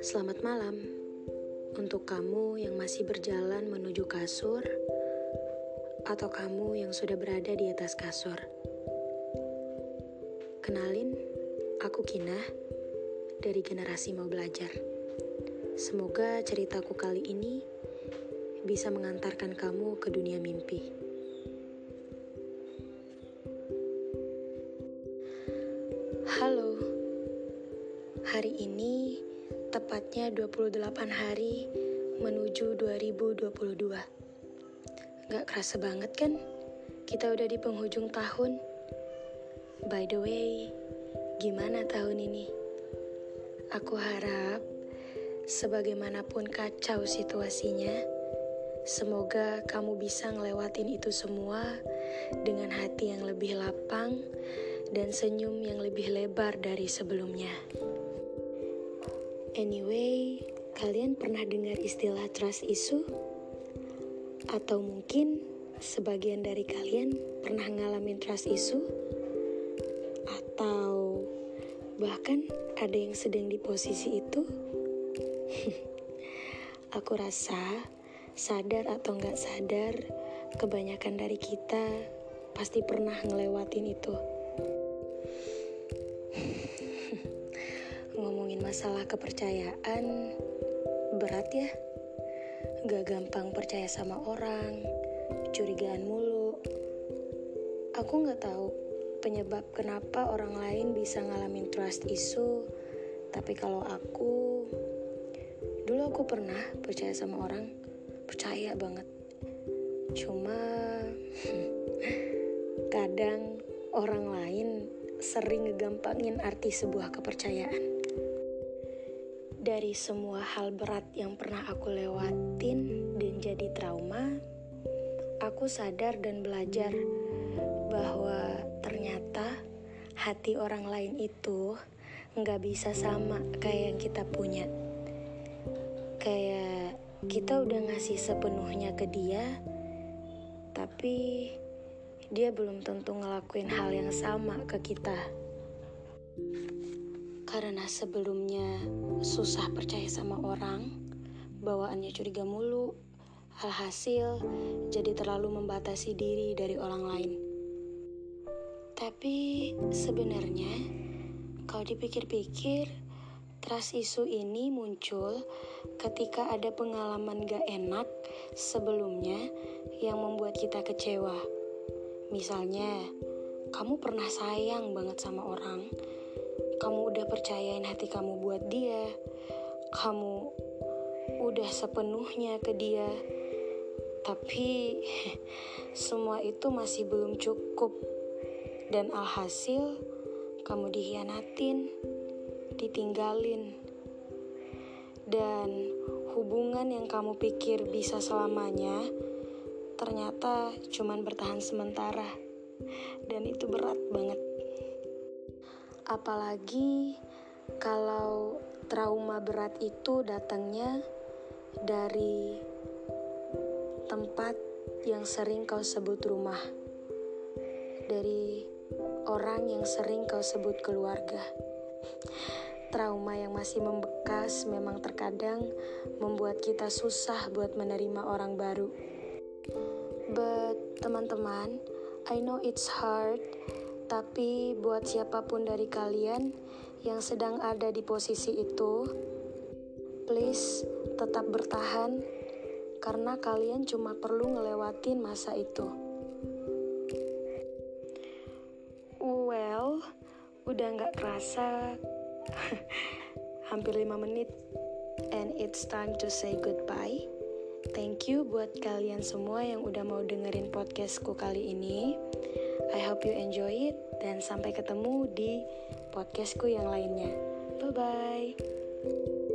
Selamat malam untuk kamu yang masih berjalan menuju kasur, atau kamu yang sudah berada di atas kasur. Kenalin, aku Kina dari generasi mau belajar. Semoga ceritaku kali ini bisa mengantarkan kamu ke dunia mimpi. Hari ini tepatnya 28 hari menuju 2022. Gak kerasa banget kan? Kita udah di penghujung tahun. By the way, gimana tahun ini? Aku harap sebagaimanapun kacau situasinya, semoga kamu bisa ngelewatin itu semua dengan hati yang lebih lapang dan senyum yang lebih lebar dari sebelumnya. Anyway, kalian pernah dengar istilah trust issue? Atau mungkin sebagian dari kalian pernah ngalamin trust issue? Atau bahkan ada yang sedang di posisi itu? Aku rasa sadar atau nggak sadar, kebanyakan dari kita pasti pernah ngelewatin itu. Masalah kepercayaan berat ya. Gak gampang percaya sama orang, curigaan mulu. Aku gak tahu penyebab kenapa orang lain bisa ngalamin trust issue, tapi kalau aku, dulu aku pernah percaya sama orang, percaya banget. Cuma kadang orang lain sering ngegampangin arti sebuah kepercayaan dari semua hal berat yang pernah aku lewatin dan jadi trauma, aku sadar dan belajar bahwa ternyata hati orang lain itu nggak bisa sama kayak yang kita punya. Kayak kita udah ngasih sepenuhnya ke dia, tapi dia belum tentu ngelakuin hal yang sama ke kita. Karena sebelumnya susah percaya sama orang, bawaannya curiga mulu, alhasil jadi terlalu membatasi diri dari orang lain. Tapi sebenarnya kalau dipikir-pikir, trust isu ini muncul ketika ada pengalaman gak enak sebelumnya yang membuat kita kecewa. Misalnya, kamu pernah sayang banget sama orang, kamu udah percayain hati kamu buat dia, kamu udah sepenuhnya ke dia, tapi semua itu masih belum cukup, dan alhasil kamu dikhianatin, ditinggalin, dan hubungan yang kamu pikir bisa selamanya ternyata cuman bertahan sementara, dan itu berat banget. Apalagi kalau trauma berat itu datangnya dari tempat yang sering kau sebut rumah, dari orang yang sering kau sebut keluarga. Trauma yang masih membekas memang terkadang membuat kita susah buat menerima orang baru. But teman-teman, I know it's hard tapi buat siapa pun dari kalian yang sedang ada di posisi itu, please tetap bertahan karena kalian cuma perlu ngelewatin masa itu. Well, udah nggak kerasa hampir 5 menit and it's time to say goodbye. Thank you buat kalian semua yang udah mau dengerin podcastku kali ini. I hope you enjoy it dan sampai ketemu di podcastku yang lainnya. Bye bye.